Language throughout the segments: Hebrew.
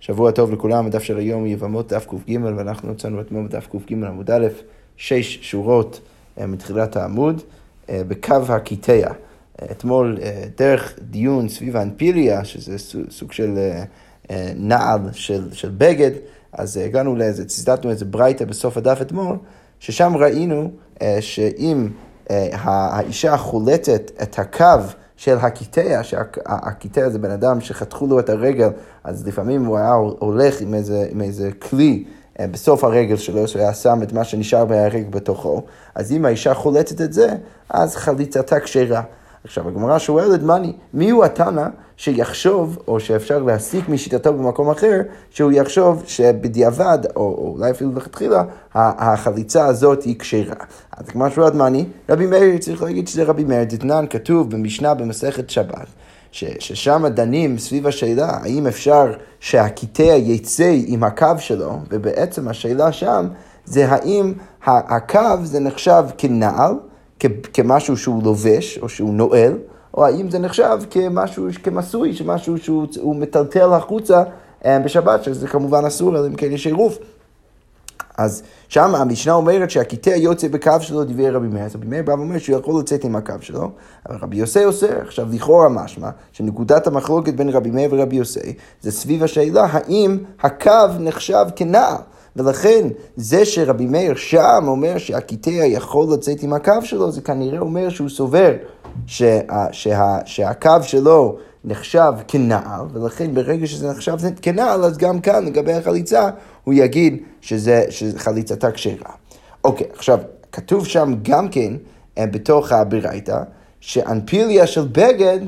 שבוע טוב לכולם, הדף של היום יבמות דף קג, ואנחנו נוצרנו אתמול בדף קג עמוד א', שש שורות אה, מתחילת העמוד, אה, בקו. אתמול, אה, דרך דיון סביב האנפיליה, שזה סוג של נעל של, של בגד, אז הגענו לאיזה, ציטטנו איזה ברייתא בסוף הדף אתמול, ששם ראינו שאם האישה חולטת את הקו של הקיטע, שהקיטע זה בן אדם שחתכו לו את הרגל, אז לפעמים הוא היה הולך עם איזה, עם איזה כלי אה, בסוף הרגל שלו, שהוא היה שם את מה שנשאר מהרגל בתוכו, אז אם האישה חולטת את זה, אז חליצתה כשרה. עכשיו, הגמרא שואלת, מני, מי הוא התנא שיחשוב, או שאפשר להסיק משיטתו במקום אחר, שהוא יחשוב שבדיעבד, או, או אולי אפילו לכתחילה, החליצה הזאת היא כשרה. אז הגמרא שואלת, מני, רבי מאיר צריך להגיד שזה רבי מאיר, דתנן כתוב במשנה במסכת שבת. ש, ששם דנים סביב השאלה האם אפשר שהקיטע יצא עם הקו שלו, ובעצם השאלה שם זה האם הקו זה נחשב כנעל, כמשהו שהוא לובש או שהוא נועל, או האם זה נחשב כמשהו, כמסוי, שמשהו שהוא מטלטל החוצה אה, בשבת, שזה כמובן אסור, אלא אם כן יש עירוב. אז שם המשנה אומרת שהקיטע יוצא בקו שלו דברי רבי מאיר, אז רבי מאיר בא ואומר שהוא יכול לצאת עם הקו שלו, אבל רבי יוסי אוסר. עכשיו לכאורה משמע שנקודת המחלוקת בין רבי מאיר ורבי יוסי זה סביב השאלה האם הקו נחשב כנעל. ולכן זה שרבי מאיר שם אומר שהקיטע יכול לצאת עם הקו שלו, זה כנראה אומר שהוא סובר שה, שה, שהקו שלו נחשב כנעל, ולכן ברגע שזה נחשב כנעל, אז גם כאן לגבי החליצה הוא יגיד שזה, שזה חליצתה כשרה. אוקיי, עכשיו, כתוב שם גם כן, אה, בתוך הברייתא, שאנפיליה של בגד,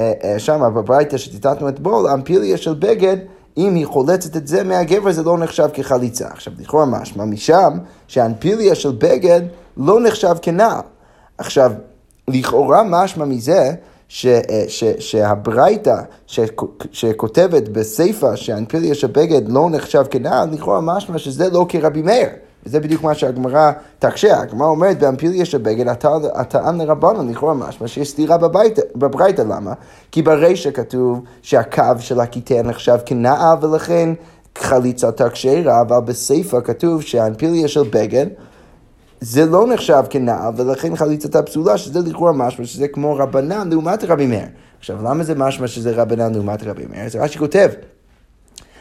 אה, אה, שם בברייתא שציטטנו אתמול, אנפיליה של בגד, אם היא חולצת את זה מהגבר, זה לא נחשב כחליצה. עכשיו, לכאורה משמע משם שאנפיליה של בגד לא נחשב כנעל. עכשיו, לכאורה משמע מזה ש, ש, שהברייתא שכותבת בסיפא שאנפיליה של בגד לא נחשב כנעל, לכאורה משמע שזה לא כרבי מאיר. וזה בדיוק מה שהגמרא תקשה. הגמרא אומרת באמפיליה של בגד, הטעם לרבנן, לכאורה משמע שיש סתירה בברייתא. למה? כי ברישא כתוב שהקו של הקיטר נחשב כנעל ולכן חליצתה כשרה, אבל בסיפא כתוב שהאנפיליה של בגד זה לא נחשב כנעל, ולכן חליצתה פסולה, שזה לכאורה משמע שזה כמו רבנן לעומת רבי מאיר. עכשיו, למה זה משמע שזה רבנן לעומת רבי מאיר? זה רש"י כותב.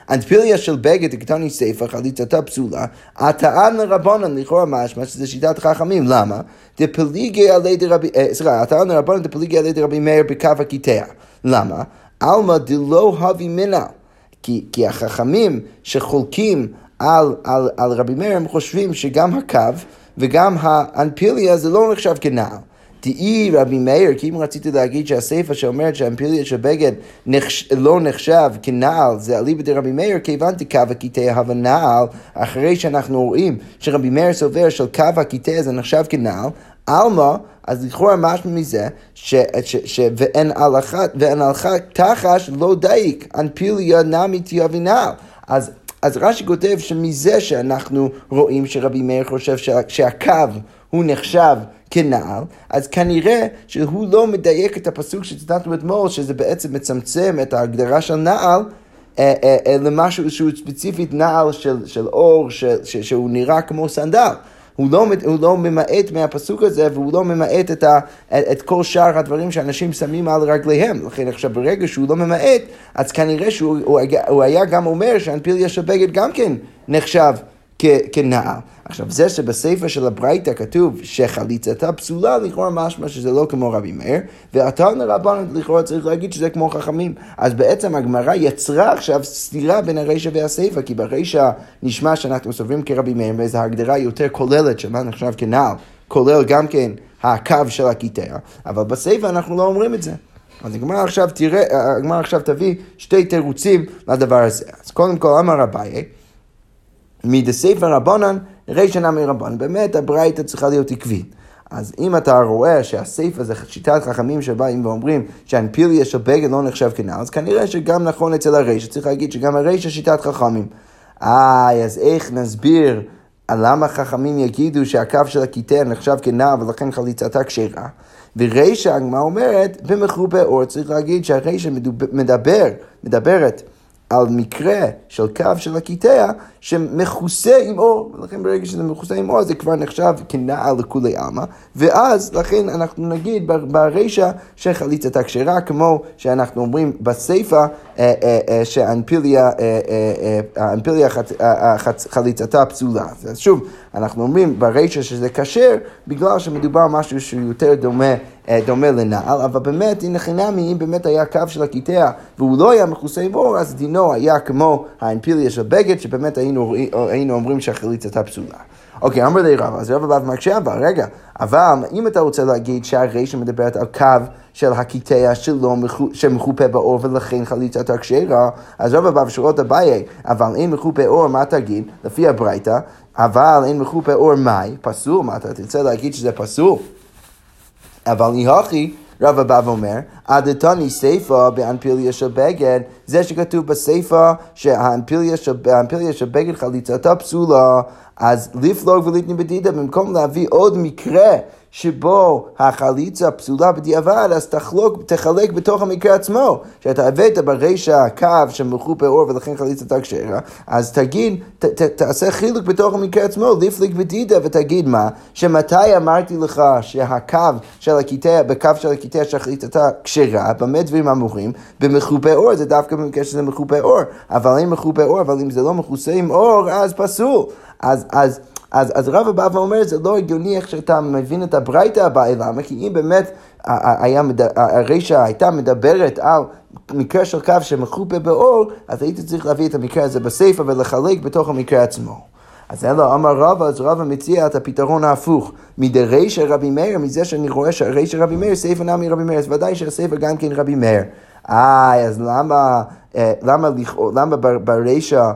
אנפיליה של בגד דקטני סיפא חליצתה פסולה, הטען לרבנן לכאורה משמע שזה שיטת חכמים, למה? דפליגי על ידי רבי, אה, סליחה, הטען לרבנן דפליגי על ידי רבי מאיר בקו הקיטע. למה? עלמא דלא הבי מנה. כי, כי החכמים שחולקים על, על, על רבי מאיר הם חושבים שגם הקו וגם האנפיליה זה לא נחשב כנעל. תהי רבי מאיר, כי אם רציתי להגיד שהסיפא שאומרת שהאמפיליה של בגד נחש, לא נחשב כנעל, זה אליבא דרבי מאיר, כי הבנתי קו הקיטה הווה נעל, אחרי שאנחנו רואים שרבי מאיר סובר של קו הקיטה זה נחשב כנעל, עלמא, אז לכאורה משמע מזה, ש, ש, ש, ואין הלכה תחש לא דייק, אנפיליה נמי תיאבי נעל. אז אז רש"י כותב שמזה שאנחנו רואים שרבי מאיר חושב שה, שהקו הוא נחשב כנעל, אז כנראה שהוא לא מדייק את הפסוק שציטטנו אתמול, שזה בעצם מצמצם את ההגדרה של נעל. אה, אה, אה, למשהו שהוא ספציפית נעל של, של אור, ש, ש, שהוא נראה כמו סנדל. הוא לא, הוא לא ממעט מהפסוק הזה, והוא לא ממעט את, ה, את כל שאר הדברים שאנשים שמים על רגליהם. לכן עכשיו ברגע שהוא לא ממעט, אז כנראה שהוא הוא, הוא היה גם אומר שהנפיליה של בגד גם כן נחשב כנעל. עכשיו, זה שבספר של הברייתא כתוב שחליצתה פסולה, לכאורה משמע שזה לא כמו רבי מאיר, והתנא רבנן לכאורה צריך להגיד שזה כמו חכמים. אז בעצם הגמרא יצרה עכשיו סתירה בין הרישא והספר, כי ברישא נשמע שאנחנו סוברים כרבי מאיר, וזו הגדרה יותר כוללת של מה נחשב כנעל, כולל גם כן הקו של הקיטר, אבל בספר אנחנו לא אומרים את זה. אז הגמרא עכשיו תראה, הגמרא עכשיו תביא שתי תירוצים לדבר הזה. אז קודם כל אמר אביי, מדספר רבנן, רישא נמי רבנן. באמת הברייתא צריכה להיות עקבית. אז אם אתה רואה שהסייפה זה שיטת חכמים שבאים ואומרים שהאנפיליה של בגד לא נחשב כנעל, אז כנראה שגם נכון אצל הרישא, צריך להגיד שגם הרישא שיטת חכמים. איי, אז איך נסביר למה חכמים יגידו שהקו של הכיתר נחשב כנעל ולכן חליצתה כשרה? ורישא, הגמרא אומרת, במחובי אור, צריך להגיד שהרישא מדבר, מדברת על מקרה של קו של הקיטע שמכוסה עם אור, ולכן ברגע שזה מכוסה עם אור זה כבר נחשב כנעל לכולי עלמא, ואז לכן אנחנו נגיד ברישא שחליצתה כשרה, כמו שאנחנו אומרים בסיפא אה, אה, אה, שהאנפיליה חליצתה פסולה. אז שוב, אנחנו אומרים ברישא שזה כשר בגלל שמדובר משהו שהוא יותר דומה דומה לנעל, אבל באמת, הנה חינמי, אם באמת היה קו של הקיטע והוא לא היה מכוסה אור, אז דינו היה כמו האנפיליה של בגד, שבאמת היינו, היינו אומרים שהחליצה הייתה פסולה. אוקיי, אמר לי רב, אז רב בא ומקשה, אבל רגע, אבל אם אתה רוצה להגיד שהרישא מדברת על קו של הקיטע שלא שמחופה באור ולכן חליצת כשרה, אז רב בא ושורות אביי, אבל אין מחופה אור, מה תגיד? לפי הברייתא, אבל אין מחופה אור מאי, פסול, מה אתה תרצה להגיד שזה פסול? אבל יהכי רבא בא ואומר, עדתני סיפא באנפיליה של בגד, זה שכתוב בסיפא שהאנפיליה של בגד חליצתה פסולה, אז לפלוג ולתני בדידה, במקום להביא עוד מקרה שבו החליצה פסולה בדיעבד, אז תחלוק, תחלק בתוך המקרה עצמו. שאתה הבאת ברישא קו שמלכו באור ולכן חליצתה כשרה, אז תגיד, ת, ת, תעשה חילוק בתוך המקרה עצמו, לפליק בדידה, ותגיד מה? שמתי אמרתי לך שהקו של הקטע, בקו של הקטע שהחליצתה כשרה, במה דברים אמורים? במכופה אור, זה דווקא במקרה שזה מכופה אור. אבל אם מכופה אור, אבל אם זה לא מכוסה עם אור, אז פסול. אז, אז אז, אז רבא בא ואומר, זה לא הגיוני איך שאתה מבין את הברייתא הבאה, למה? כי אם באמת הרשע הייתה מדברת על מקרה של קו שמחופה באור, אז הייתי צריך להביא את המקרה הזה בסיפא ולחלק בתוך המקרה עצמו. אז אלא אמר רבא, אז רבא מציע את הפתרון ההפוך. מדרישא רבי מאיר, מזה שאני רואה שהרישא רבי מאיר, סיפא נמי רבי מאיר, אז ודאי שהסיפא גם כן רבי מאיר. איי, אז למה, אה, למה, למה ברישא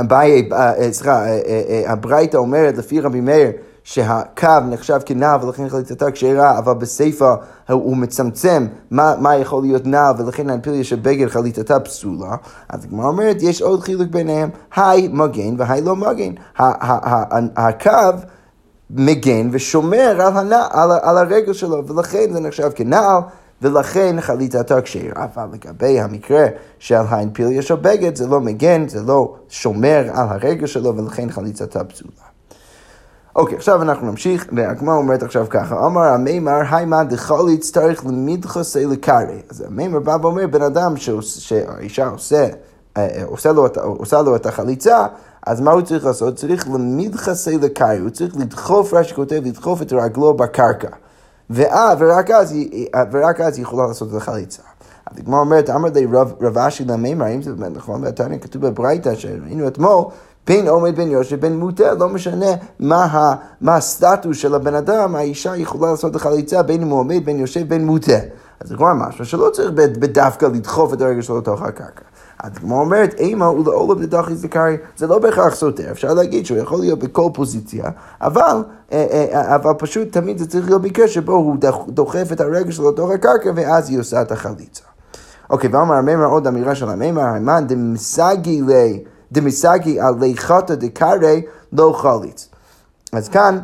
אביי, אה, אה, סליחה, אה, הברייתא אומרת לפי רבי מאיר שהקו נחשב כנעל ולכן חליטתה כשרה, אבל בסיפא הוא מצמצם מה, מה יכול להיות נעל ולכן האמפיליה של בגד חליטתה פסולה. אז הגמרא אומרת, יש עוד חילוק ביניהם, היי מגן והי לא מגן. הקו מגן ושומר על, הנע, על, על הרגל שלו, ולכן זה נחשב כנעל. ולכן חליטתו כשרה, אבל לגבי המקרה של האנפיליה של בגד, זה לא מגן, זה לא שומר על הרגל שלו, ולכן חליטתה פסולה. אוקיי, עכשיו אנחנו נמשיך, והגמרא אומרת עכשיו ככה, אמר המימר, היימה דחליץ צריך למדחסי לקרעי. אז המימר בא ואומר, בן אדם שהאישה עושה, אה, אה, עושה לו את החליצה, אז מה הוא צריך לעשות? צריך למדחסי לקרעי, הוא צריך לדחוף, רש"י כותב, לדחוף את רגלו בקרקע. ואה, ורק אז, ורק אז היא יכולה לעשות את החליצה. אז הגמרא אומרת, אמר לי רב אשי למימר, האם זה באמת נכון? והתניא כתוב בברייתא שראינו אתמול, בין עומד בין יושב בין מוטה, לא משנה מה, מה הסטטוס של הבן אדם, האישה יכולה לעשות את החליצה בין אם הוא עומד, בין יושב, בין מוטה. אז זה כבר משהו שלא צריך בדווקא לדחוף את הרגל שלו לתוך הקרקע. הגמרא אומרת, אימה ולעולב לדחי זכרי, זה לא בהכרח סותר, אפשר להגיד שהוא יכול להיות בכל פוזיציה, אבל, אה, אה, אה, אבל פשוט תמיד זה צריך להיות מקרה שבו הוא דוחף את הרגל שלו לתוך הקרקע ואז היא עושה את החליצה. אוקיי, ואמר המימר עוד אמירה של המימר, המן דמסגי לי, דמסגי על ליכתא דקרי לא חליץ. אז כאן,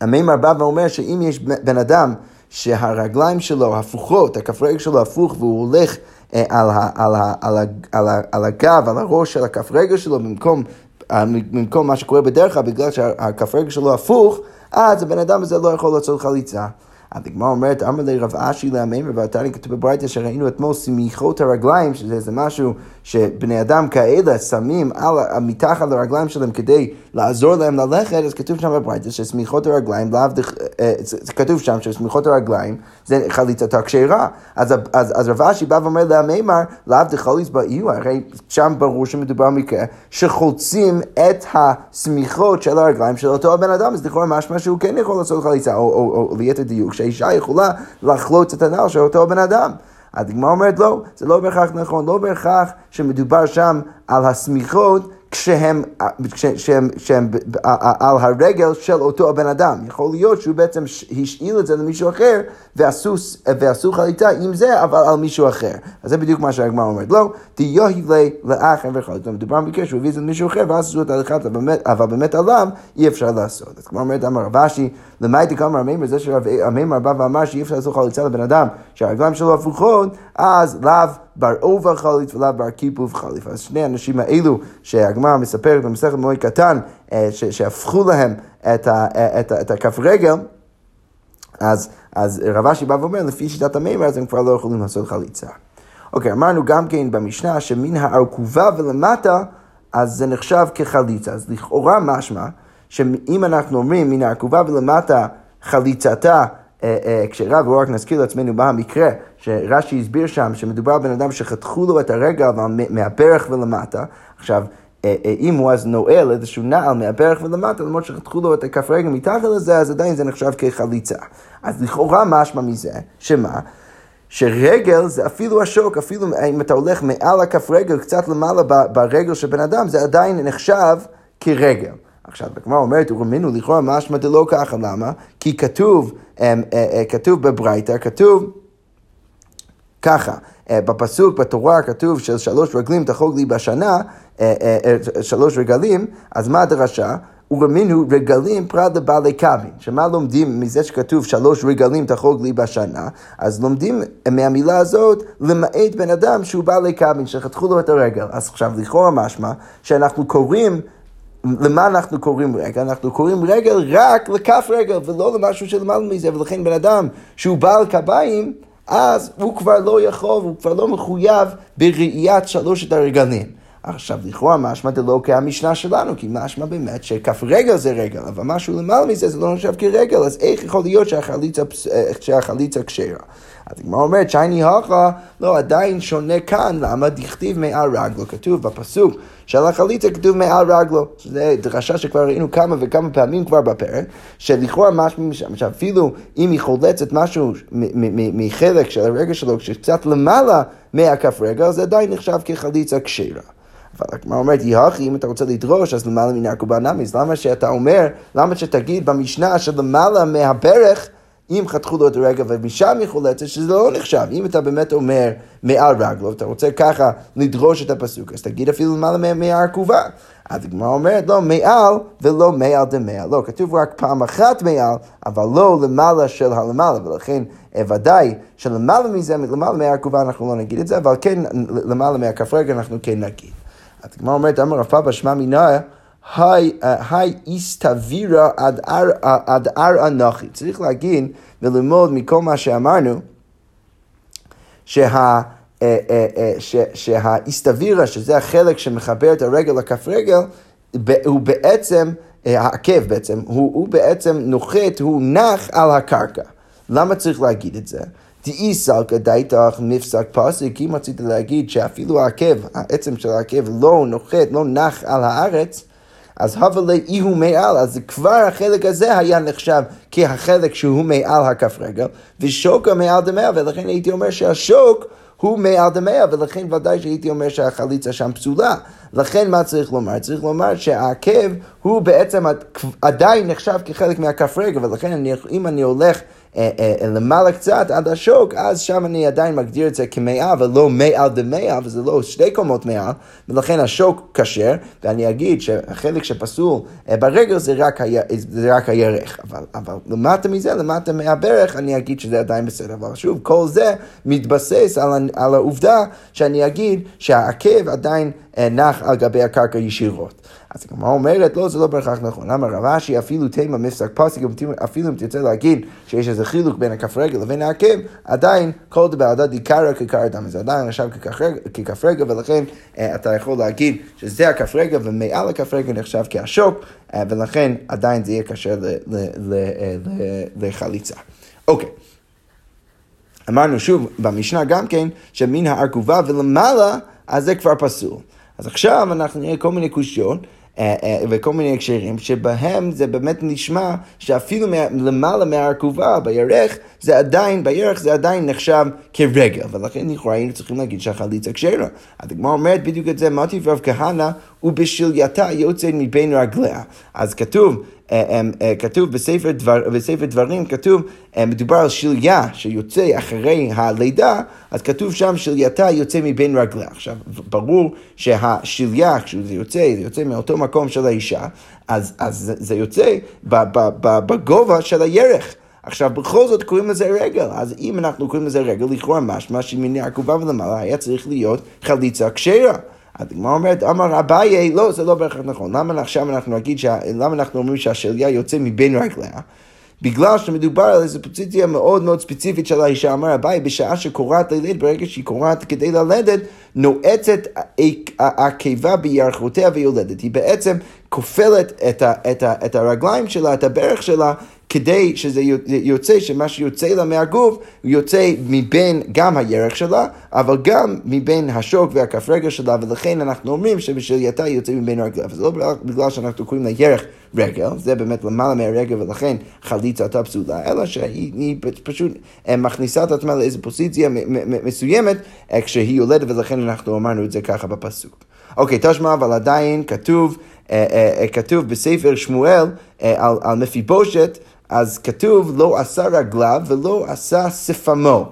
המימר בא ואומר שאם יש בן אדם שהרגליים שלו הפוכות, הכף רגל שלו הפוך והוא הולך על, ה, על, ה, על, ה, על, ה, על הגב, על הראש של הכף רגל שלו, במקום, אה, במקום מה שקורה בדרך כלל, בגלל שהכף רגל שלו הפוך, אז הבן אדם הזה לא יכול לעשות חליצה. הגמרא אומרת, אמר לי רב אשי לאמימר, והתניא כתוב בברייתא שראינו אתמול סמיכות הרגליים, שזה איזה משהו שבני אדם כאלה שמים על, מתחת לרגליים שלהם כדי לעזור להם ללכת, אז כתוב שם בברייתא שסמיכות הרגליים, אה, זה כתוב שם שסמיכות הרגליים זה חליצתה כשרה. אז, אז, אז רב אשי בא ואומר לאמימר, לאו דחליץ באיו, הרי שם ברור שמדובר במקרה שחולצים את הסמיכות של הרגליים של אותו הבן אדם, אז לכאורה משמע שהוא כן יכול לעשות חליצה, או, או, או, או ליתר דיוק. שהאישה יכולה לחלוץ את הנעל של אותו בן אדם. הדגמר אומרת לא, זה לא בהכרח נכון, לא בהכרח שמדובר שם על הסמיכות כשהם, כשהם, כשהם על הרגל של אותו הבן אדם. יכול להיות שהוא בעצם השאיל את זה למישהו אחר ועשו, ועשו חליטה עם זה, אבל על מישהו אחר. אז זה בדיוק מה שהגמרא אומרת. לא, תיוהי לי לאחר וחליטה. מדובר במקרה שהוא הביא את זה למישהו אחר ואז עשו את הלכת, אבל באמת עליו אי אפשר לעשות. אז כמו אומרת, אמר רב אשי, למדתי כמה המימר, זה שהמימר בא ואמר שאי אפשר לעשות חליצה לבן אדם שהרגליים שלו הפוכות, אז לאו בר עובה חליף ולאו בר כיפוף חליף. אז שני האנשים האלו שהגמרא מספרת במסכת מועד קטן, שהפכו להם את, ה, את, ה, את הכף רגל, אז, אז רב אשי בא ואומר, לפי שיטת המימר, אז הם כבר לא יכולים לעשות חליצה. אוקיי, אמרנו גם כן במשנה שמן הארכובה ולמטה, אז זה נחשב כחליצה. אז לכאורה משמע, שאם אנחנו אומרים מן הארכובה ולמטה חליצתה, אה, אה, כשרב, בואו רק נזכיר לעצמנו מה המקרה, שרש"י הסביר שם, שמדובר בבן אדם שחתכו לו את הרגל מהברך ולמטה. עכשיו, אה, אם הוא אז נועל איזשהו נעל מהברך ולמטה, למרות שחתכו לו את הכף רגל מתחת לזה, אז עדיין זה נחשב כחליצה. אז לכאורה משמע מזה, שמה? שרגל זה אפילו השוק, אפילו אם אתה הולך מעל הכף רגל, קצת למעלה ברגל של בן אדם, זה עדיין נחשב כרגל. עכשיו, הגמרא אומרת, ורמינו לכאורה משמע דלא ככה, למה? כי כתוב, אה, אה, כתוב בברייתא, כתוב ככה, אה, בפסוק בתורה כתוב של שלוש רגלים תחוג לי בשנה, שלוש רגלים, אז מה הדרשה? ורמינו רגלים פרט לבעלי קבין. שמה לומדים מזה שכתוב שלוש רגלים תחוג לי בשנה? אז לומדים מהמילה הזאת למעט בן אדם שהוא בעלי קבין, שחתכו לו את הרגל. אז עכשיו לכאורה משמע שאנחנו קוראים למה אנחנו קוראים רגל? אנחנו קוראים רגל רק לכף רגל ולא למשהו שלמעלה מזה, ולכן בן אדם שהוא בעל קביים, אז הוא כבר לא יכול, הוא כבר לא מחויב בראיית שלושת הרגלים. עכשיו, לכאורה משמע דלא כהמשנה שלנו, כי משמע באמת שכף רגל זה רגל, אבל משהו למעלה מזה זה לא נחשב כרגל, אז איך יכול להיות שהחליצה, שהחליצה כשרה? אז הגמרא אומרת, שייני הכה, לא, עדיין שונה כאן, למה דכתיב מעל רגלו? כתוב בפסוק של החליצה, כתוב מעל רגלו. זו דרשה שכבר ראינו כמה וכמה פעמים כבר בפרק, שלכאורה משהו משם, שאפילו אם היא חולצת משהו מחלק של הרגל שלו, שקצת למעלה מהכף רגל, זה עדיין נחשב כחליצה כשרה. אבל הגמרא אומרת, יהכי, אם אתה רוצה לדרוש, אז למעלה מן העקובה נמיס. למה שאתה אומר, למה שתגיד במשנה שלמעלה מהברך, אם חתכו לו את הרגל ומשם היא חולצת, שזה לא נחשב. אם אתה באמת אומר מעל רגלו, אתה רוצה ככה לדרוש את הפסוק, אז תגיד אפילו למעלה מהעקובה. אז הגמרא אומרת, לא מעל ולא מעל דמעל. לא, כתוב רק פעם אחת מעל, אבל לא למעלה של הלמעלה, ולכן ודאי שלמעלה מזה, למעלה מהעקובה אנחנו לא נגיד את זה, אבל כן למעלה מהכף רגל אנחנו כן נגיד. אז הגמרא אומרת, אמר רב פאבא שמע מינא, היי איסתבירה עד אר אנוכי. צריך להגיד וללמוד מכל מה שאמרנו, שה... אה, אה, אה, שהאיסתבירה, שזה החלק שמחבר את הרגל לכף רגל, הוא בעצם, העקב בעצם, הוא, הוא בעצם נוחת, הוא נח על הקרקע. למה צריך להגיד את זה? דאי סלקא דייתך מפסק פסק, אם רצית להגיד שאפילו העקב, העצם של העקב לא נוחת, לא נח על הארץ, אז הווה לאי הוא מעל, אז כבר החלק הזה היה נחשב כהחלק שהוא מעל הכף רגל, ושוקה מעל דמיה, ולכן הייתי אומר שהשוק הוא מעל דמיה, ולכן ודאי שהייתי אומר שהחליצה שם פסולה. לכן מה צריך לומר? צריך לומר שהעקב הוא בעצם עדיין נחשב כחלק מהכף רגל, ולכן אני, אם אני הולך... אה, אה, למעלה קצת עד השוק, אז שם אני עדיין מגדיר את זה כמאה ולא מעל דמאה, וזה לא שתי קומות מעל, ולכן השוק כשר, ואני אגיד שהחלק שפסול אה, ברגל זה רק, היה, זה רק הירך, אבל, אבל למטה מזה, למטה מהברך, אני אגיד שזה עדיין בסדר. אבל שוב, כל זה מתבסס על, על העובדה שאני אגיד שהעקב עדיין נח על גבי הקרקע ישירות. אז הגמרא אומרת, לא, זה לא בהכרח נכון. למה רב אשי אפילו תימא מפסק פסק, אפילו אם תרצה להגיד שיש איזה חילוק בין הכף רגל לבין העקב, עדיין כל דבעדה דיקרא כקרא דם, זה עדיין נחשב ככף רגל, ולכן אה, אתה יכול להגיד שזה הכף רגל ומעל הכף רגל נחשב כהשוק, אה, ולכן עדיין זה יהיה קשה לחליצה. אוקיי. אמרנו שוב במשנה גם כן, שמן הארכובה ולמעלה, אז זה כבר פסול. אז עכשיו אנחנו נראה כל מיני קושיות. אה, אה, וכל מיני הקשרים שבהם זה באמת נשמע שאפילו למעלה מהרכובה בירך זה עדיין, בירך זה עדיין נחשב כרגל ולכן לכאורה היינו צריכים להגיד שהחליצה כשרה. הדגמר אומרת בדיוק את זה, מתי רב כהנא ובשלייתה יוצא מבין רגליה. אז כתוב כתוב בספר, דבר, בספר דברים, כתוב, אה, מדובר על שליה שיוצא אחרי הלידה, אז כתוב שם שלייתה יוצא מבין רגליה. עכשיו, ברור שהשליה, כשזה יוצא, זה יוצא מאותו מקום של האישה, אז, אז זה יוצא בגובה של הירך. עכשיו, בכל זאת קוראים לזה רגל, אז אם אנחנו קוראים לזה רגל, לכאורה משמע שמיני עקובה ולמעלה היה צריך להיות חליצה כשרה. הגמרא אומרת, אמר אביי, לא, זה לא בהכרח נכון. למה עכשיו אנחנו נגיד, שה... למה אנחנו אומרים שהשליה יוצא מבין רגליה? בגלל שמדובר על איזו פוזיציה מאוד מאוד ספציפית של האישה, אמר אביי, בשעה שקורעת ללדת, ברגע שהיא קורעת כדי ללדת, נועצת הקיבה בירכותיה ויולדת. היא בעצם כופלת את, ה, את, ה, את הרגליים שלה, את הברך שלה, כדי שזה יוצא, שמה שיוצא לה מהגוף, יוצא מבין גם הירך שלה, אבל גם מבין השוק והכף רגל שלה, ולכן אנחנו אומרים שבשלייתה יוצא מבין הרגליה. וזה לא בגלל שאנחנו קוראים לה ירך רגל, זה באמת למעלה מהרגל, ולכן חליצה אותה פסולה, אלא שהיא פשוט אה, מכניסה את עצמה לאיזו פוזיציה מסוימת אה, כשהיא יולדת, ולכן אנחנו אמרנו את זה ככה בפסוק. אוקיי, תשמע, אבל עדיין כתוב, אה, כתוב בספר שמואל על, על מפיבושת, אז כתוב לא עשה רגליו ולא עשה שפמו.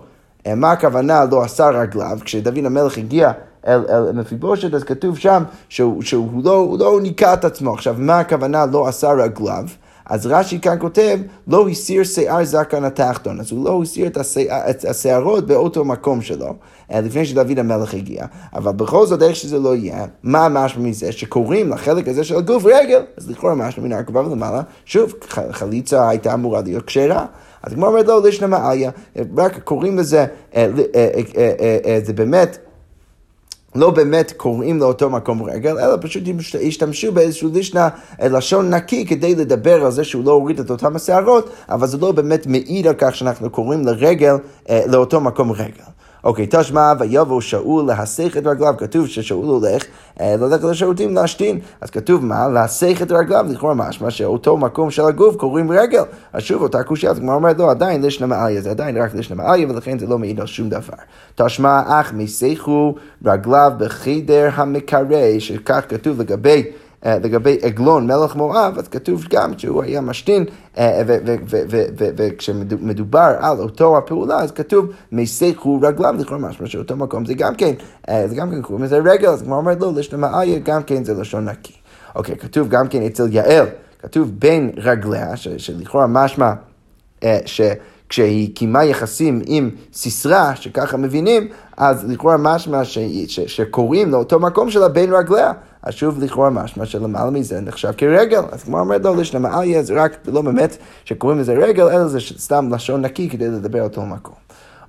אה, מה הכוונה לא עשה רגליו? כשדוד המלך הגיע אל, אל מפיבושת, אז כתוב שם שהוא, שהוא לא, לא ניקה את עצמו. עכשיו, מה הכוונה לא עשה רגליו? אז רש"י כאן כותב, לא הסיר שיער זקן התחתון, אז הוא לא הסיר את, השיער, את השערות באותו מקום שלו, אה, לפני שדוד המלך הגיע, אבל בכל זאת, איך שזה לא יהיה, מה משמע מזה? שקוראים לחלק הזה של הגוף רגל, אז לכאורה משמע מן הרכבה ולמעלה, שוב, חליצה הייתה אמורה להיות כשרה. אז הגמרא אומרת לא, לשנה מעליה, רק קוראים לזה, אה, אה, זה באמת לא באמת קוראים לאותו מקום רגל, אלא פשוט השתמשו באיזשהו לישנה לשון נקי כדי לדבר על זה שהוא לא הוריד את אותם השערות, אבל זה לא באמת מעיד על כך שאנחנו קוראים לרגל, לאותו מקום רגל. אוקיי, תשמע, ויבוא שאול להסך את רגליו, כתוב ששאול הולך אה, ללכת לשירותים להשתין, אז כתוב מה? להסך את רגליו, לכאורה משמע שאותו מקום של הגוף קוראים רגל. אז שוב, אותה קושייה, אז הגמרא אומרת, לא, עדיין לשנה מעליה, זה עדיין רק לשנה מעליה, ולכן זה לא מעיד על שום דבר. תשמע, אך מסכו רגליו בחדר המקרה, שכך כתוב לגבי לגבי עגלון מלך מואב, אז כתוב גם שהוא היה משתין, אה, וכשמדובר על אותו הפעולה, אז כתוב מסכו רגליו, לכאורה משמע שאותו מקום זה גם כן, אה, זה גם כן קוראים לזה רגל, אז כמו אומרת לא, לשלמה איה, גם כן זה לשון נקי. אוקיי, כתוב גם כן אצל יעל, כתוב בין רגליה, שלכאורה משמע ש... כשהיא קיימה יחסים עם סיסרא, שככה מבינים, אז לכאורה משמע שקוראים לאותו מקום שלה בין רגליה. אז שוב לכאורה משמע שלמעלה מזה נחשב כרגל. אז כמו אומרת לו, לשנה מעליה זה רק לא באמת שקוראים לזה רגל, אלא זה סתם לשון נקי כדי לדבר אותו מקום.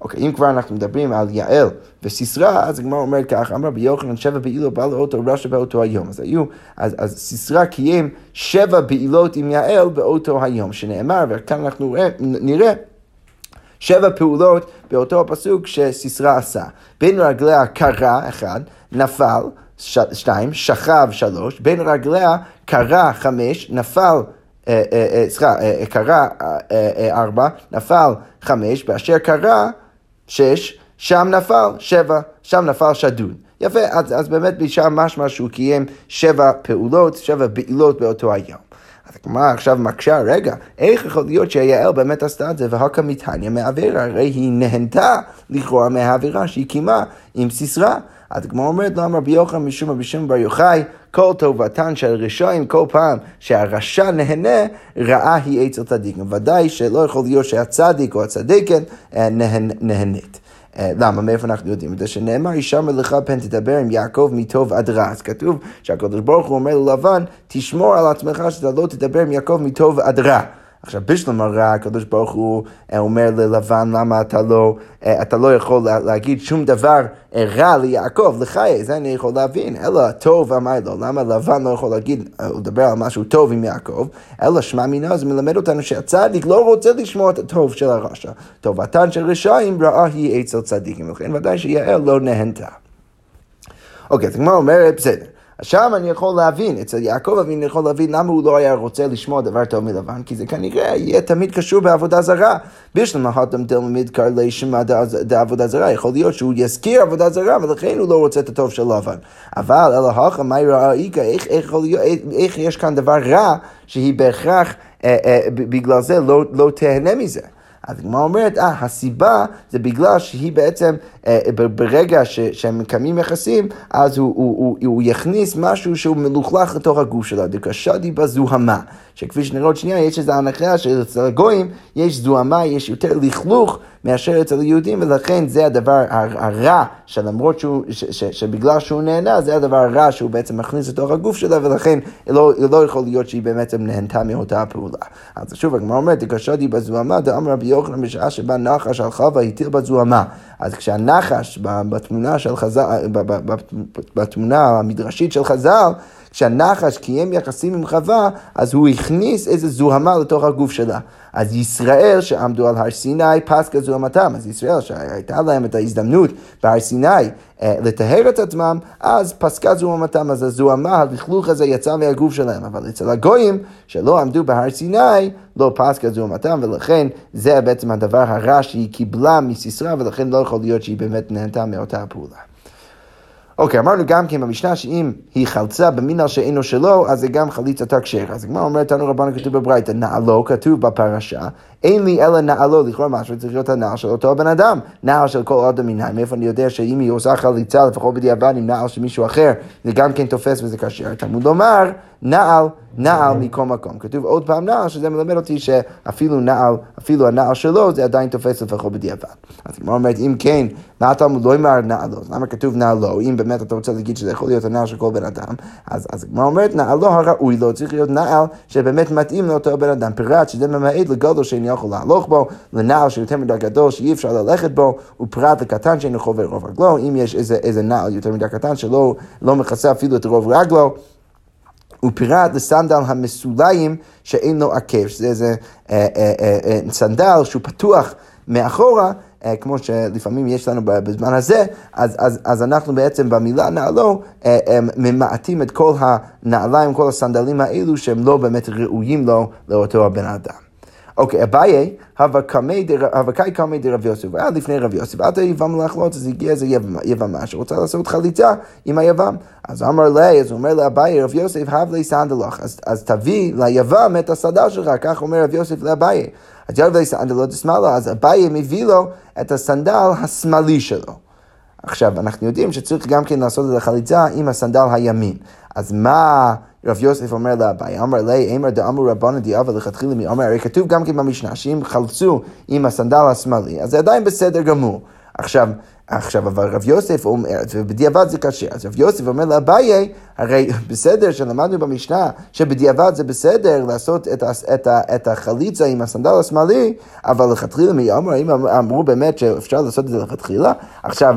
אוקיי, אם כבר אנחנו מדברים על יעל וסיסרא, אז הגמרא אומרת כך, אמר ביוחנן שבע בעילות בא לאותו רשע באותו היום. אז היו, אז, אז סיסרא קיים שבע בעילות עם יעל באותו היום, שנאמר, וכאן אנחנו נראה שבע פעולות באותו הפסוק שסיסרא עשה. בין רגליה קרה, אחד, נפל, ש... שתיים, שכב, שלוש, בין רגליה קרה, חמש, נפל, אה, אה, אה, סליחה, קרה, ארבע, נפל, חמש, באשר קרה, שש, שם נפל, שבע, שם נפל שדוד. יפה, אז, אז באמת בשם משמע שהוא קיים שבע פעולות, שבע בעילות באותו היום. אז הגמרא עכשיו מקשה, רגע, איך יכול להיות שיעל באמת עשתה את זה והקא מתניא מעבירה? הרי היא נהנתה לכאורה מהעבירה שהיא קיימה עם סיסרא. אז הגמרא אומרת לו, אמר רבי יוחנן משום רבי שמעון בר יוחאי, כל טובתן של רשעים, כל פעם שהרשע נהנה, רעה היא אצל צדיקים. ודאי שלא יכול להיות שהצדיק או הצדיקת אה, נהנית. אה, למה? מאיפה אנחנו יודעים את זה? שנאמר, ישמר לך פן תדבר עם יעקב מטוב עד רע. אז כתוב שהקדוש ברוך הוא אומר ללבן, תשמור על עצמך שאתה לא תדבר עם יעקב מטוב עד רע. עכשיו, בשלום הרע, הקדוש ברוך הוא אה, אומר ללבן, למה אתה לא, אה, אתה לא יכול להגיד שום דבר אה, רע ליעקב, לחיי, זה אני יכול להבין, אלא טוב אמר לו, למה לבן לא יכול להגיד, לדבר על משהו טוב עם יעקב, אלא שמע מינה, זה מלמד אותנו שהצדיק לא רוצה לשמוע את הטוב של הרשע. טובתן של רשעים רעה היא אצל צדיקים, לכן ודאי שיעל לא נהנתה. אוקיי, אז הגמרא אומרת, בסדר. שם אני יכול להבין, אצל יעקב אבינו אני יכול להבין למה הוא לא היה רוצה לשמוע דבר טוב מלבן, כי זה כנראה יהיה תמיד קשור בעבודה זרה. בשלמה התם תלמיד קרלי שמע דעבודה זרה, יכול להיות שהוא יזכיר עבודה זרה, ולכן הוא לא רוצה את הטוב של לבן. אבל אלא הכה, מה יראה איכה, איך, יש כאן דבר רע, שהיא בהכרח, אה, אה, בגלל זה לא, לא תהנה מזה. אז הגמרא אומרת, אה, הסיבה זה בגלל שהיא בעצם ברגע ש, שהם מקיימים יחסים, אז הוא, הוא, הוא, הוא יכניס משהו שהוא מלוכלך לתוך הגוף שלה, דקשדי בזוהמה. שכפי שנראה עוד שנייה, יש איזו הנחה שאצל הגויים יש זוהמה, יש יותר לכלוך מאשר אצל היהודים, ולכן זה הדבר הרע, שלמרות שהוא, ש, ש, שבגלל שהוא נהנה, זה הדבר הרע שהוא בעצם מכניס לתוך הגוף שלה, ולכן לא, לא יכול להיות שהיא באמת נהנתה מאותה הפעולה. אז שוב, הגמרא אומרת, דקשדי בזוהמה, דאמר רבי יוחנן בשעה שבה נחש על חווה התיר בזוהמה. אז כשהנחש בתמונה של חז"ל, בתמונה המדרשית של חז"ל, כשהנחש קיים יחסים עם חווה, אז הוא הכניס איזה זוהמה לתוך הגוף שלה. אז ישראל שעמדו על הר סיני פסקה זוהמתם, אז ישראל שהייתה להם את ההזדמנות בהר סיני אה, לטהר את עצמם, אז פסקה זוהמתם, אז הזוהמה, הלכלוך הזה יצא מהגוף שלהם, אבל אצל הגויים שלא עמדו בהר סיני, לא פסקה זוהמתם, ולכן זה בעצם הדבר הרע שהיא קיבלה מסיסרא, ולכן לא יכול להיות שהיא באמת נהנתה מאותה הפעולה. אוקיי, אמרנו גם כן במשנה שאם היא חלצה במינל שאינו שלו, אז זה גם חליצתה כשרה. אז הגמרא אומרת, תנו רבנו כתוב בברייתא, נעלו כתוב בפרשה, אין לי אלא נעלו, לכאורה משהו צריך להיות הנעל של אותו הבן אדם. נעל של כל אדם מנהל, מאיפה אני יודע שאם היא עושה חליצה, לפחות בדיעבד עם נעל של מישהו אחר, זה גם כן תופס וזה כשר. תלמוד לומר, נעל, נעל מכל מקום. כתוב עוד פעם נעל, שזה מלמד אותי שאפילו נעל, אפילו הנעל שלו, זה עדיין תופס לפחות בדיעבד. אז הגמרא אומרת, אם כן, מה התלמוד לא אמר נעלו? למה כתוב נעלו? אם באמת אתה רוצה להגיד שזה יכול להיות הנעל של כל בן אדם, אז הגמרא אומרת, נעלו הראוי לו, צריך להיות נעל שבאמת מתאים לאותו בן אדם. פירט שזה ממעט לגודל שאין יכול להלוך בו, לנעל שיותר מדי גדול שאי אפשר ללכת בו, ופרט לקטן שאין יכול רוב רגלו, אם יש איזה, איזה נעל יותר מדי קטן שלא לא מכסה אפילו את רוב רגלו. הוא פירט לסנדל המסוליים שאין לו עקב, שזה איזה אה, אה, אה, אה, סנדל שהוא פתוח מאחורה. אה, כמו שלפעמים יש לנו בזמן הזה, אז, אז, אז אנחנו בעצם במילה נעלו אה, ממעטים את כל הנעליים, כל הסנדלים האלו שהם לא באמת ראויים לו, לאותו הבן אדם. אוקיי, אביי, הווקאי קמי דרב יוסף, היה לפני רב יוסף, עד היבם להחלות, אז הגיע איזה יבמה שרוצה לעשות חליצה עם היבם. אז אמר לי, אז הוא אומר לאביי, רב יוסף, הב לי סנדלך, אז תביא ליבם את הסדל שלך, כך אומר רב יוסף לאביי. אז ירד לי סנדלו דשמאלה, אז אביי מביא לו את הסנדל השמאלי שלו. עכשיו, אנחנו יודעים שצריך גם כן לעשות את החליצה עם הסנדל הימין. אז מה... רב יוסף אומר לאביי, אמר לי, אמר דאמרו רבנו דיאבה לכתחילה מי אומר, הרי כתוב גם כן במשנה, שאם חלצו עם הסנדל השמאלי, אז זה עדיין בסדר גמור. עכשיו, עכשיו, אבל רב יוסף אומר, ובדיעבד זה קשה, אז רב יוסף אומר לאביי, הרי בסדר שלמדנו במשנה שבדיעבד זה בסדר לעשות את, את, את החליצה עם הסנדל השמאלי, אבל לכתחילה מי אמר, האם אמרו באמת שאפשר לעשות את זה לכתחילה? עכשיו,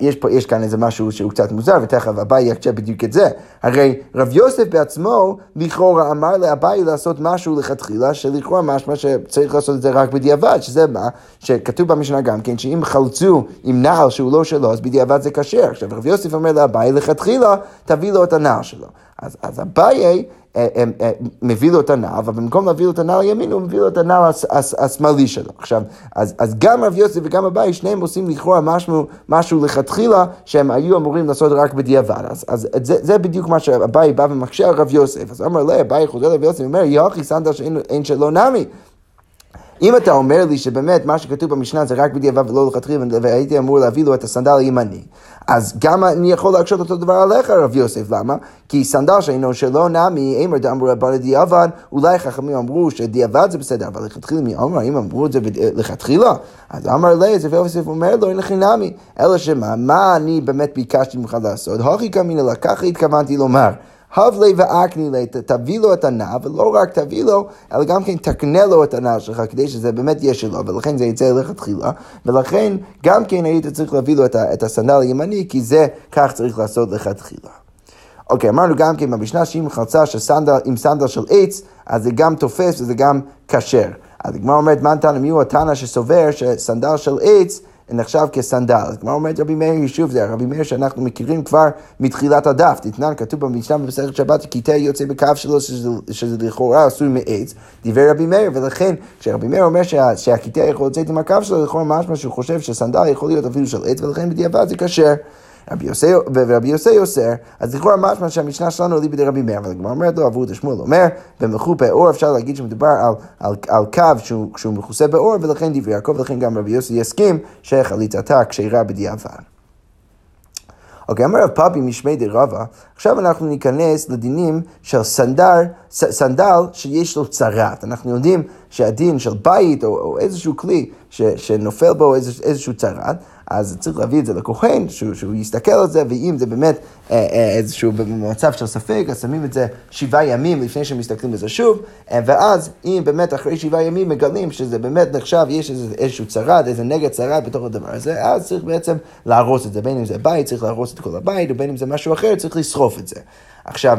יש, פה, יש כאן איזה משהו שהוא קצת מוזר, ותכף אביי יקשה בדיוק את זה. הרי רב יוסף בעצמו, לכאורה אמר לאביי לעשות משהו לכתחילה, שלכאורה משמע שצריך לעשות את זה רק בדיעבד, שזה מה? שכתוב במשנה גם כן, שאם חלצו עם נעל שהוא לא שלו, אז בדיעבד זה כשר. עכשיו רב יוסף אומר לאביי, לכתחילה, תביא לו את הנעל שלו. אז, אז אביי אה, אה, אה, מביא לו את הנעל, אבל במקום להביא לו את הנעל הימין, הוא מביא לו את הנעל השמאלי שלו. עכשיו, אז, אז גם רב יוסף וגם אביי, שניהם עושים לכאורה משהו, משהו לכתחילה, שהם היו אמורים לעשות רק בדיעבד. אז, אז זה, זה בדיוק מה שאביי בא ומקשה על רב יוסף. אז אמר לי, אביי חוזר לרב יוסף, אומר, יוכי סנדל שאין שלא נמי. אם אתה אומר לי שבאמת מה שכתוב במשנה זה רק בדיעבד ולא לכתחילה, והייתי אמור להביא לו את הסנדל הימני, אז גם אני יכול להקשות אותו דבר עליך, רב יוסף, למה? כי סנדל שאינו שלא נמי, אימר דאמרו רבנו דיעבד, אולי חכמים אמרו שדיעבד זה בסדר, אבל לכתחילה מי אמר, אם אמרו את זה לכתחילה? אז אמר לי, אז יוסף אומר לו, אין לכי נמי, אלא שמה, מה אני באמת ביקשתי ממך לעשות? הוכי קמינא לה, ככה התכוונתי לומר. הבלי ואקני לי, תביא לו את הנעל, ולא רק תביא לו, אלא גם כן תקנה לו את הנעל שלך, כדי שזה באמת יהיה שלו, ולכן זה יצא אליך תחילה, ולכן גם כן היית צריך להביא לו את הסנדל הימני, כי זה, כך צריך לעשות לך תחילה. אוקיי, אמרנו גם כן במשנה שאם חלצה שסנדל, עם סנדל של עץ, אז זה גם תופס וזה גם כשר. אז הגמרא אומרת, מה נתן, מי הוא התנא שסובר שסנדל של עץ נחשב כסנדל. אז כמו אומרת רבי מאיר, שוב זה רבי מאיר שאנחנו מכירים כבר מתחילת הדף. תתנן, כתוב במשנה במסכת שבת, תה יוצא בקו שלו, שזה, שזה לכאורה עשוי מעץ, דיבר רבי מאיר, ולכן כשרבי מאיר אומר שה, שהקיטה יכול לצאת עם הקו שלו, לכאורה משמע שהוא חושב שסנדל יכול להיות אפילו של עץ, ולכן בדיעבד זה כשר. ורבי יוסי אוסר, אז לכאורה משמע שהמשנה שלנו עלי בידי רבי מאיר, אבל הגמרא אומרת לו, עבור שמואל אומר, במחופה אור אפשר להגיד שמדובר על, על, על קו שהוא, שהוא מכוסה באור, ולכן דברי יעקב, ולכן גם רבי יוסי יסכים שחליצתה כשרה בדיעבד. אוקיי, אמר רב פאבי משמי די רבא, עכשיו אנחנו ניכנס לדינים של סנדל, סנדל שיש לו צרת. אנחנו יודעים שהדין של בית או, או איזשהו כלי ש, שנופל בו איז, איזשהו צרת, אז צריך להביא את זה לכהן, שהוא, שהוא יסתכל על זה, ואם זה באמת אה, אה, איזשהו במצב של ספק, אז שמים את זה שבעה ימים לפני שמסתכלים על זה שוב, אה, ואז אם באמת אחרי שבעה ימים מגלים שזה באמת נחשב, יש איזשהו צרד, איזה נגד צרד בתוך הדבר הזה, אז צריך בעצם להרוס את זה, בין אם זה בית, צריך להרוס את כל הבית, ובין אם זה משהו אחר, צריך לשרוף את זה. עכשיו,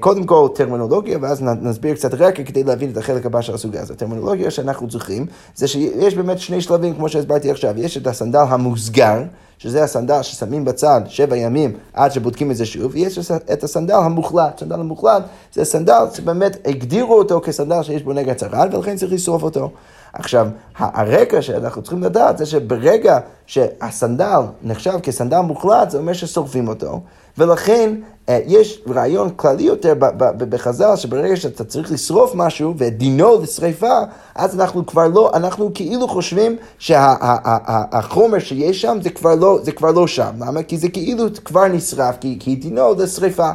קודם כל טרמינולוגיה, ואז נסביר קצת רקע כדי להבין את החלק הבא של הסוגיה הזאת. טרמינולוגיה שאנחנו צריכים, זה שיש באמת שני שלבים, כמו שהסברתי עכשיו. יש את הסנדל המוסגר, שזה הסנדל ששמים בצד שבע ימים עד שבודקים את זה שוב, ויש את הסנדל המוחלט. סנדל המוחלט זה סנדל שבאמת הגדירו אותו כסנדל שיש בו נגע צרעת, ולכן צריך לשרוף אותו. עכשיו, הרקע שאנחנו צריכים לדעת זה שברגע שהסנדל נחשב כסנדל מוחלט, זה אומר ששורפים אותו, ולכן אה, יש רעיון כללי יותר בחז"ל, שברגע שאתה צריך לשרוף משהו ודינו לשריפה, אז אנחנו כבר לא, אנחנו כאילו חושבים שהחומר שה, שיש שם זה כבר, לא, זה כבר לא שם. למה? כי זה כאילו כבר נשרף, כי, כי דינו לשריפה.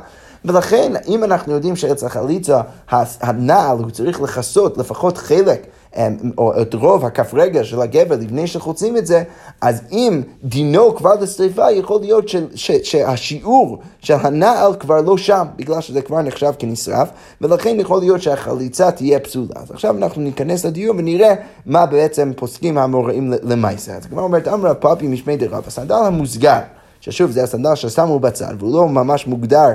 ולכן, אם אנחנו יודעים שאצל החליצה, הנעל הוא צריך לכסות לפחות חלק או את רוב הכף רגל של הגבר לפני שחוצים את זה, אז אם דינו כבר לשריפה, יכול להיות ש, ש, שהשיעור של הנעל כבר לא שם, בגלל שזה כבר נחשב כנשרף, ולכן יכול להיות שהחליצה תהיה פסולה. אז עכשיו אנחנו ניכנס לדיון ונראה מה בעצם פוסקים המוראים למעשה. אז כבר אומרת, אמרה פאפי משמי דרב, הסנדל המוסגר. ששוב, זה הסנדל ששמו בצד, והוא לא ממש מוגדר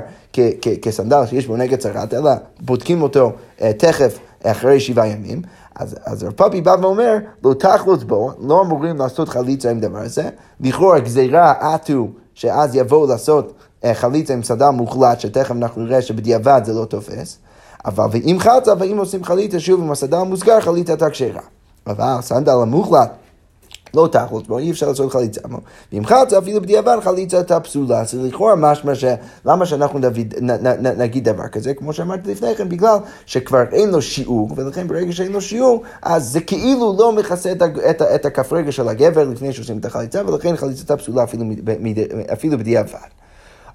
כסנדל שיש בו נגד צרת, אלא בודקים אותו uh, תכף אחרי שבעה ימים. אז, אז רב פאפי בא ואומר, לא תחלוץ בו, לא אמורים לעשות חליצה עם דבר הזה. לכאורה גזירה עטו, שאז יבואו לעשות uh, חליצה עם סנדל מוחלט, שתכף אנחנו נראה שבדיעבד זה לא תופס. אבל ואם חצה, ואם עושים חליצה שוב עם הסנדל המוסגר, חליצה הייתה כשרה. אבל הסנדל המוחלט לא תחלוץ בו, אי אפשר לעשות חליצה. ואם חלצה, אפילו בדיעבד חליצה הייתה פסולה. אז לכאורה משמע ש... למה שאנחנו נגיד, נ, נ, נ, נגיד דבר כזה? כמו שאמרתי לפני כן, בגלל שכבר אין לו שיעור, ולכן ברגע שאין לו שיעור, אז זה כאילו לא מכסה את, את, את הכף רגע של הגבר לפני שעושים את החליצה, ולכן חליצתה פסולה אפילו, אפילו בדיעבד.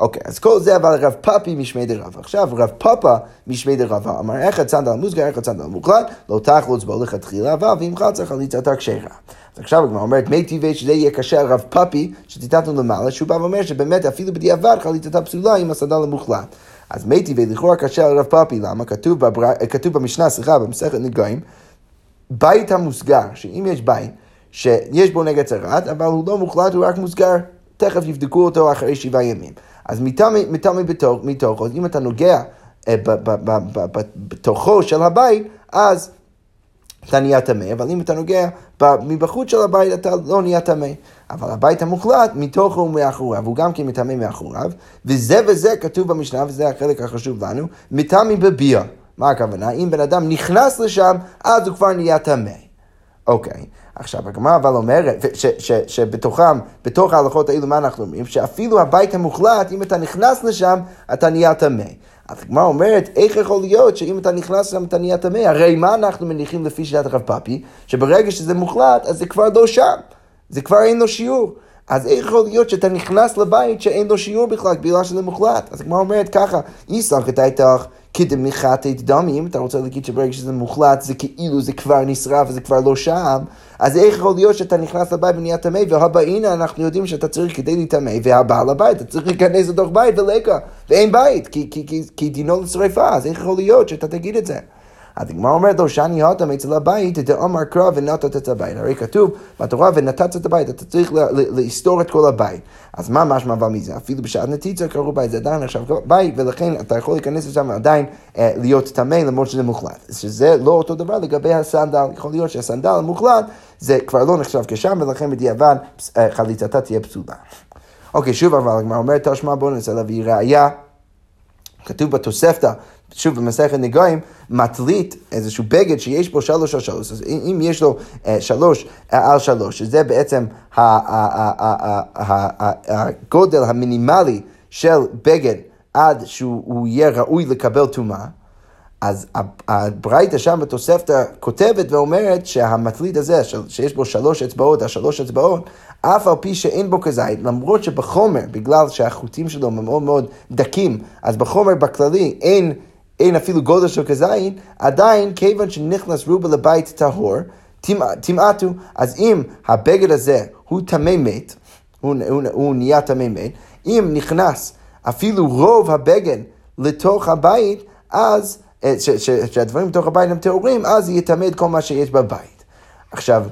אוקיי, אז כל זה אבל רב פאפי משמי דרב. עכשיו רב פאפה משמי דרב אמר איך הצנדל המוסגר, איך הצנדל המוחלט, לא תחלוץ בו לכתחילה ואם חלצה חליצתה כשרה. עכשיו הגמרא אומרת, מי טבעי שזה יהיה קשה הרב פאפי, שציטטנו למעלה, שהוא בא ואומר שבאמת אפילו בדיעבד חליצתה פסולה עם הסנדל המוחלט. אז מי טבעי לכאורה קשה הרב פאפי, למה? כתוב, בבר... כתוב במשנה, סליחה, במסכת נגעים, בית המוסגר, שאם יש בית, שיש בו נגד צרת, אבל הוא לא מוחלט, הוא רק מוסגר, תכף יבדקו אותו אחרי שבעה ימים. אז מטמא מתוכו, אז אם אתה נוגע אה, בתוכו של הבית, אז אתה נהיה טמא, אבל אם אתה נוגע מבחוץ של הבית, אתה לא נהיה טמא. אבל הבית המוחלט, מתוכו ומאחוריו, הוא גם כן מטמא מאחוריו, וזה וזה כתוב במשנה, וזה החלק החשוב לנו, מטמא בביאה. מה הכוונה? אם בן אדם נכנס לשם, אז הוא כבר נהיה טמא. אוקיי, עכשיו הגמרא אבל אומרת, שבתוכם, בתוך ההלכות האלו, מה אנחנו אומרים? שאפילו הבית המוחלט, אם אתה נכנס לשם, אתה נהיה טמא. אז הגמרא אומרת, איך יכול להיות שאם אתה נכנס לשם אתה נהיה טמא? הרי מה אנחנו מניחים לפי שיטת הרב פאפי? שברגע שזה מוחלט, אז זה כבר לא שם. זה כבר אין לו שיעור. אז איך יכול להיות שאתה נכנס לבית שאין לו שיעור בכלל, בגלל שזה מוחלט? אז הגמרא אומרת ככה, איסלח את איתך כדמיכת את דמי, אם אתה רוצה להגיד שברגע שזה מוחלט, זה כאילו זה כבר נשרף וזה כבר לא שם, אז איך יכול להיות שאתה נכנס לבית ונהיה טמא, והבא הנה אנחנו יודעים שאתה צריך כדי להיטמא, והבעל הבית, אתה צריך להיכנס לתוך בית ולקה, ואין בית, כי, כי, כי, כי דינו לשרפה, אז איך יכול להיות שאתה תגיד את זה? הגמרא אומרת לו, שאני הותם אצל הבית, דאמר קרא ונתת את הבית. הרי כתוב בתורה, ונתת את הבית, אתה צריך להסתור את כל הבית. אז מה משמע אבל מזה? אפילו בשעת נתיצה קראו בית, זה עדיין עכשיו בית, ולכן אתה יכול להיכנס לשם ועדיין אה, להיות טמא למרות שזה מוחלט. שזה לא אותו דבר לגבי הסנדל, יכול להיות שהסנדל המוחלט זה כבר לא נחשב כשם, ולכן בדיעבד אה, חליצתה תהיה פסולה. אוקיי, שוב אבל הגמרא אומרת, תשמע בוא ננסה להביא ראייה. כתוב בתוספתא, שוב במסכת נגעים, מטלית איזשהו בגד שיש בו שלוש על שלוש. אז אם יש לו אה, שלוש אה, על שלוש, שזה בעצם הגודל המינימלי של בגד עד שהוא יהיה ראוי לקבל טומאה, אז הברייתא שם בתוספתא כותבת ואומרת שהמטלית הזה, שיש בו שלוש אצבעות, השלוש אצבעות, אף על פי שאין בו כזית, למרות שבחומר, בגלל שהחוטים שלו מאוד מאוד דקים, אז בחומר בכללי אין, אין אפילו גודל של כזית, עדיין כיוון שנכנס רובה לבית טהור, טמעתו. אז אם הבגד הזה הוא טמא מת, הוא, הוא, הוא נהיה טמא מת, אם נכנס אפילו רוב הבגד לתוך הבית, אז, אה, שהדברים בתוך הבית הם טהורים, אז יטמא את כל מה שיש בבית. עכשיו,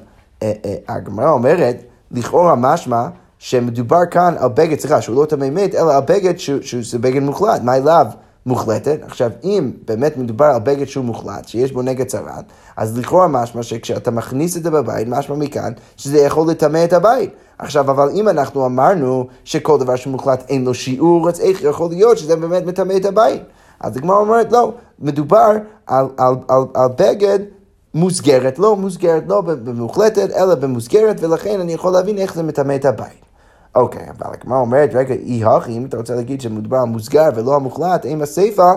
אה, אה, הגמרא אומרת, לכאורה משמע שמדובר כאן על בגד, סליחה, שהוא לא טמא מת, אלא על בגד שזה בגד מוחלט, מה אליו מוחלטת. עכשיו, אם באמת מדובר על בגד שהוא מוחלט, שיש בו נגד צרת, אז לכאורה משמע שכשאתה מכניס את זה בבית, משמע מכאן שזה יכול לטמא את הבית. עכשיו, אבל אם אנחנו אמרנו שכל דבר שמוחלט אין לו שיעור, אז איך יכול להיות שזה באמת מטמא את הבית? אז הגמרא אומרת, לא, מדובר על, על, על, על בגד מוסגרת, לא מוסגרת, לא במוחלטת, אלא במוסגרת, ולכן אני יכול להבין איך זה מטמא את הבית. אוקיי, אבל הגמרא אומרת, רגע, אי הכי, אם אתה רוצה להגיד שמדובר על מוסגר ולא המוחלט, אם הסיפה...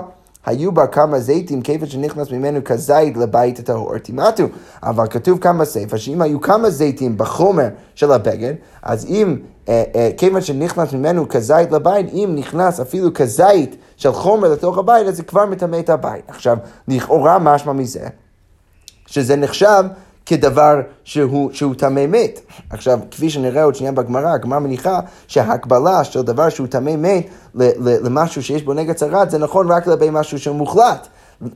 היו בה כמה זיתים, כיוון שנכנס ממנו כזית לבית הטהור, תימטו. אבל כתוב כאן בסיפא, שאם היו כמה זיתים בחומר של הבגד, אז אם, אה, אה, כיוון שנכנס ממנו כזית לבית, אם נכנס אפילו כזית של חומר לתוך הבית, אז זה כבר מטמא את הבית. עכשיו, לכאורה משמע מזה, שזה נחשב כדבר שהוא, שהוא טמא מת. עכשיו, כפי שנראה עוד שנייה בגמרא, הגמרא מניחה שההקבלה של דבר שהוא טמא מת למשהו שיש בו נגד צרת, זה נכון רק לגבי משהו שהוא מוחלט.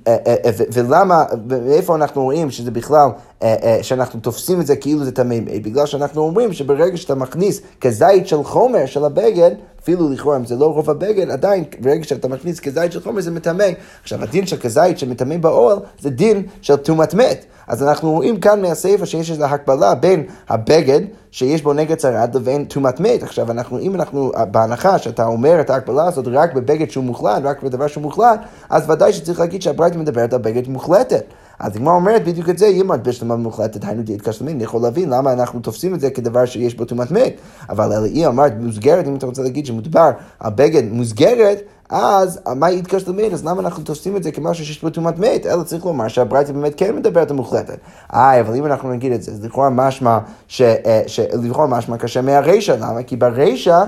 אה, אה, אה, ולמה, ואיפה אנחנו רואים שזה בכלל, שאנחנו תופסים את זה כאילו זה טמא מת? בגלל שאנחנו אומרים שברגע שאתה מכניס כזית של חומר של הבגד, אפילו לכאורה אם זה לא רוב הבגד, עדיין ברגע שאתה מכניס כזית של חומר זה מטמא. עכשיו הדין של כזית שמטמא באוהל זה דין של טומאת מת. אז אנחנו רואים כאן מהספר שיש איזו הקבלה בין הבגד שיש בו נגד צרד לבין טומאת מת. עכשיו אנחנו, אם אנחנו, בהנחה שאתה אומר את ההקבלה הזאת רק בבגד שהוא מוחלט, רק בדבר שהוא מוחלט, אז ודאי שצריך להגיד שהברייתא מדברת על בגד מוחלטת. אז הגמרא אומרת בדיוק את זה, אם את בשלמה מוחלטת, היינו דעת כשלמין, אני יכול להבין למה אנחנו תופסים את זה כדבר שיש בו טומאת מת. אבל אלא היא אמרת מוסגרת, אם אתה רוצה להגיד שמדובר על בגד מוסגרת, אז מה יתקש למת? אז למה אנחנו תופסים את זה כמשהו שיש בו טומאת מת? אלא צריך לומר שהברייתא באמת כן מדברת על מוחלטת. אה, אבל אם אנחנו נגיד את זה, אז לכאורה משמע, אה, לכאורה משמע קשה מהרישא, למה? כי ברישא...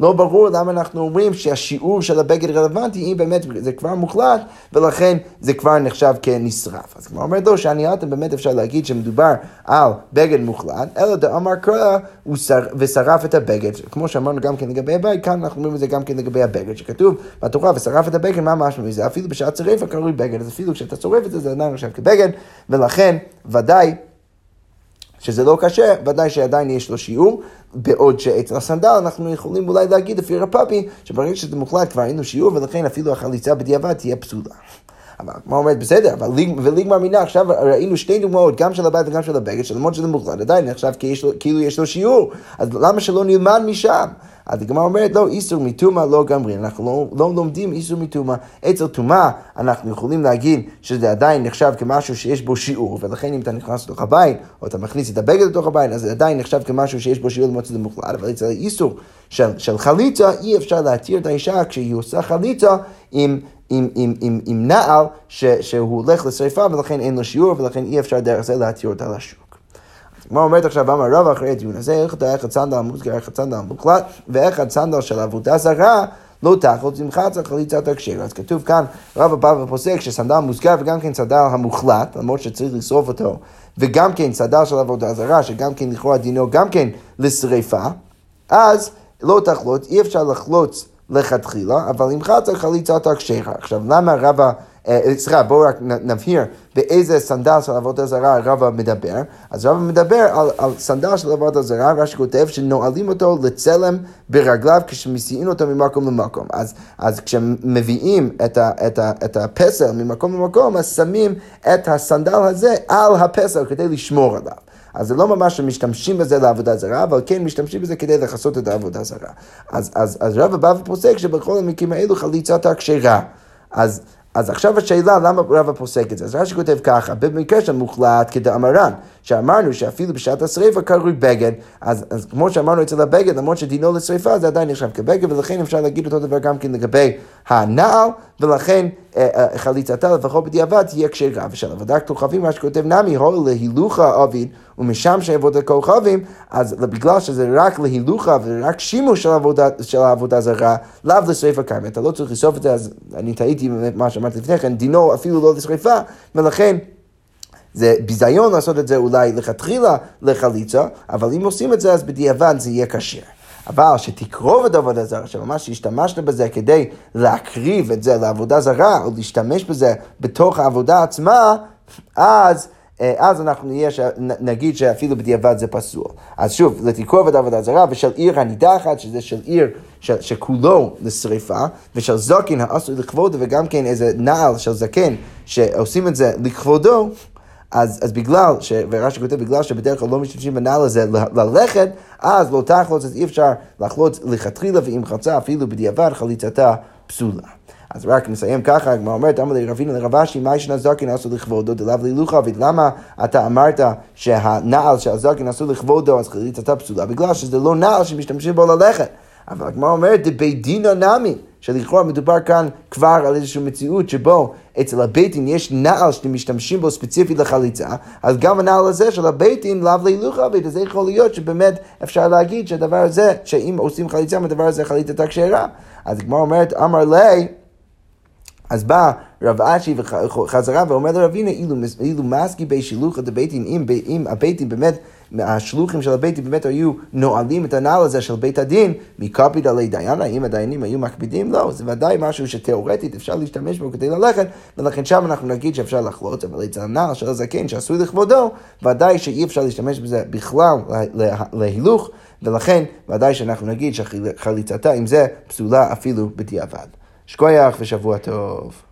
לא ברור למה אנחנו אומרים שהשיעור של הבגד רלוונטי, אם באמת זה כבר מוחלט, ולכן זה כבר נחשב כנשרף. אז כמו אומרת לו, שאני אתם באמת אפשר להגיד שמדובר על בגד מוחלט, אלא דאמר קרא ושרף את הבגד. כמו שאמרנו גם כן לגבי הבית, כאן אנחנו אומרים את זה גם כן לגבי הבגד, שכתוב בתורה ושרף את הבגד, מה משהו מזה? אפילו בשעת שריפה קרוי בגד, אז אפילו כשאתה שורף את זה, זה עדיין נחשב כבגד, ולכן ודאי שזה לא קשה, ודאי שעדיין יש לו שיעור, בעוד שאצל הסנדל אנחנו יכולים אולי להגיד לפי רפאפי, שברגע שזה מוחלט כבר לו שיעור, ולכן אפילו החליצה בדיעבד תהיה פסולה. אבל מה אומרת, בסדר, אבל וליגמר מינה, עכשיו ראינו שתי דוגמאות, גם של הבית וגם של הבגד, שלמרות שזה מוחלט, עדיין נחשב כאילו יש לו שיעור, אז למה שלא נלמד משם? אז הגמרא אומרת, לא, איסור מטומאה לא גמרין, אנחנו לא, לא לומדים איסור מטומאה. אצל טומאה אנחנו יכולים להגיד שזה עדיין נחשב כמשהו שיש בו שיעור, ולכן אם אתה נכנס לתוך הבית, או אתה מכניס את הבגד לתוך הבית, אז זה עדיין נחשב כמשהו שיש בו שיעור למרות שזה מוחלט, אבל אצל איסור של, של חליצה, אי אפשר להתיר את האישה כשהיא עושה חליצה עם... עם, עם, עם, עם נעל ש, שהוא הולך לשרפה ולכן אין לו שיעור ולכן אי אפשר דרך זה להתיר אותה לשוק. מה אומרת עכשיו, אמר רב אחרי הדיון הזה, איך אתה איך הצנדל מוסגר, איך הצנדל מוקלט, ואיך הצנדל של עבודה זרה לא תחת זמחת חליצת הקשר. אז כתוב כאן, רב הבא ופוסק שסנדל מוסגר וגם כן סנדל המוחלט, למרות שצריך לשרוף אותו, וגם כן סנדל של עבודה זרה, שגם כן לכאורה דינו גם כן לשריפה, אז לא תחלוץ, אי אפשר לחלוץ לכתחילה, אבל אם חצה חליצת הקשרה. עכשיו, למה רבא... אה, סליחה, בואו רק נבהיר באיזה סנדל של עבודה זרה רבא מדבר. אז רבא מדבר על, על סנדל של עבודה זרה, רש"י כותב שנועלים אותו לצלם ברגליו כשמסיעים אותו ממקום למקום. אז, אז כשמביאים את, ה, את, ה, את הפסל ממקום למקום, אז שמים את הסנדל הזה על הפסל כדי לשמור עליו. אז זה לא ממש שמשתמשים בזה לעבודה זרה, אבל כן משתמשים בזה כדי לכסות את העבודה זרה. אז, אז, אז רבא בא ופוסק שבכל המקרים האלו חליצת הכשרה. אז... אז עכשיו השאלה, למה רבא פוסק את זה? אז רש"י כותב ככה, במקרה של מוחלט כדאמרן, שאמרנו שאפילו בשעת השריפה קרוי בגד, אז, אז כמו שאמרנו אצל הבגד, למרות שדינו לשריפה זה עדיין נחשב כבגד, ולכן אפשר להגיד אותו דבר גם כן לגבי הנעל, ולכן אה, אה, חליצתה לפחות בדיעבד תהיה כשרה. ושל עבודת כוכבים, מה שכותב נמי, הו להילוכה עביד, ומשם שעבודת כוכבים, אז בגלל שזה רק להילוכה ורק שימוש של העבודה, של העבודה זרה, לאו לשריפה קיימת. אתה לא צריך לשרוף את זה, אז אני טעיתי מה שאמרתי לפני כן, דינו אפילו לא לשריפה, ולכן... זה ביזיון לעשות את זה אולי לכתחילה לחליצה, אבל אם עושים את זה אז בדיעבד זה יהיה כשר. אבל שתקרוב את עבודה זרה, שממש השתמשת בזה כדי להקריב את זה לעבודה זרה, או להשתמש בזה בתוך העבודה עצמה, אז... אה, אז אנחנו נהיה. נגיד שאפילו בדיעבד זה פסול. אז שוב, לתקרוב את עבודה זרה, ושל עיר הנידחת, שזה של עיר ש... שכולו לשריפה, ושל זקן האסור לכבודו, וגם כן איזה נעל של זקן שעושים את זה לכבודו, אז, אז בגלל, ש, ורש"י כותב, בגלל שבדרך כלל לא משתמשים בנעל הזה ללכת, אז לא תחלוץ, אז אי אפשר לחלוץ לכתחילה, ואם חצה אפילו בדיעבד חליצתה פסולה. אז רק נסיים ככה, הגמרא אומרת, אמר לרבינו לרבשי, מה ישנה זקן עשו לכבודו דלאו לילוכה, ולמה אתה אמרת שהנעל שהזקן עשו לכבודו, אז חליצתה פסולה? בגלל שזה לא נעל שמשתמשים בו ללכת. אבל הגמרא אומרת, דבי דינא נמי, שלכאורה מדובר כאן כבר על איזושהי מציאות שבו אצל הבית דין יש נעל שאתם משתמשים בו ספציפית לחליצה, אז גם הנעל הזה של הבית דין לאו להילוך עביד, אז זה יכול להיות שבאמת אפשר להגיד שהדבר הזה, שאם עושים חליצה מהדבר הזה חליצתה כשרה. אז הגמרא אומרת, אמר ליה, אז בא רב אשי וחזרה ואומר לרבינה, אילו, אילו מסקי בי שילוחא דביתין, אם, אם הביתין באמת, השלוחים של הביתין באמת היו נועלים את הנעל הזה של בית הדין, מקפיד עלי דיינה, אם הדיינים היו מקפידים? לא, זה ודאי משהו שתאורטית אפשר להשתמש בו כדי ללכת, ולכן שם אנחנו נגיד שאפשר לחלוץ, אבל אצל הנעל של הזקן שעשוי לכבודו, ודאי שאי אפשר להשתמש בזה בכלל להילוך, ולכן ודאי שאנחנו נגיד שחליצתה עם זה פסולה אפילו בדיעבד. שכוייח ושבוע טוב.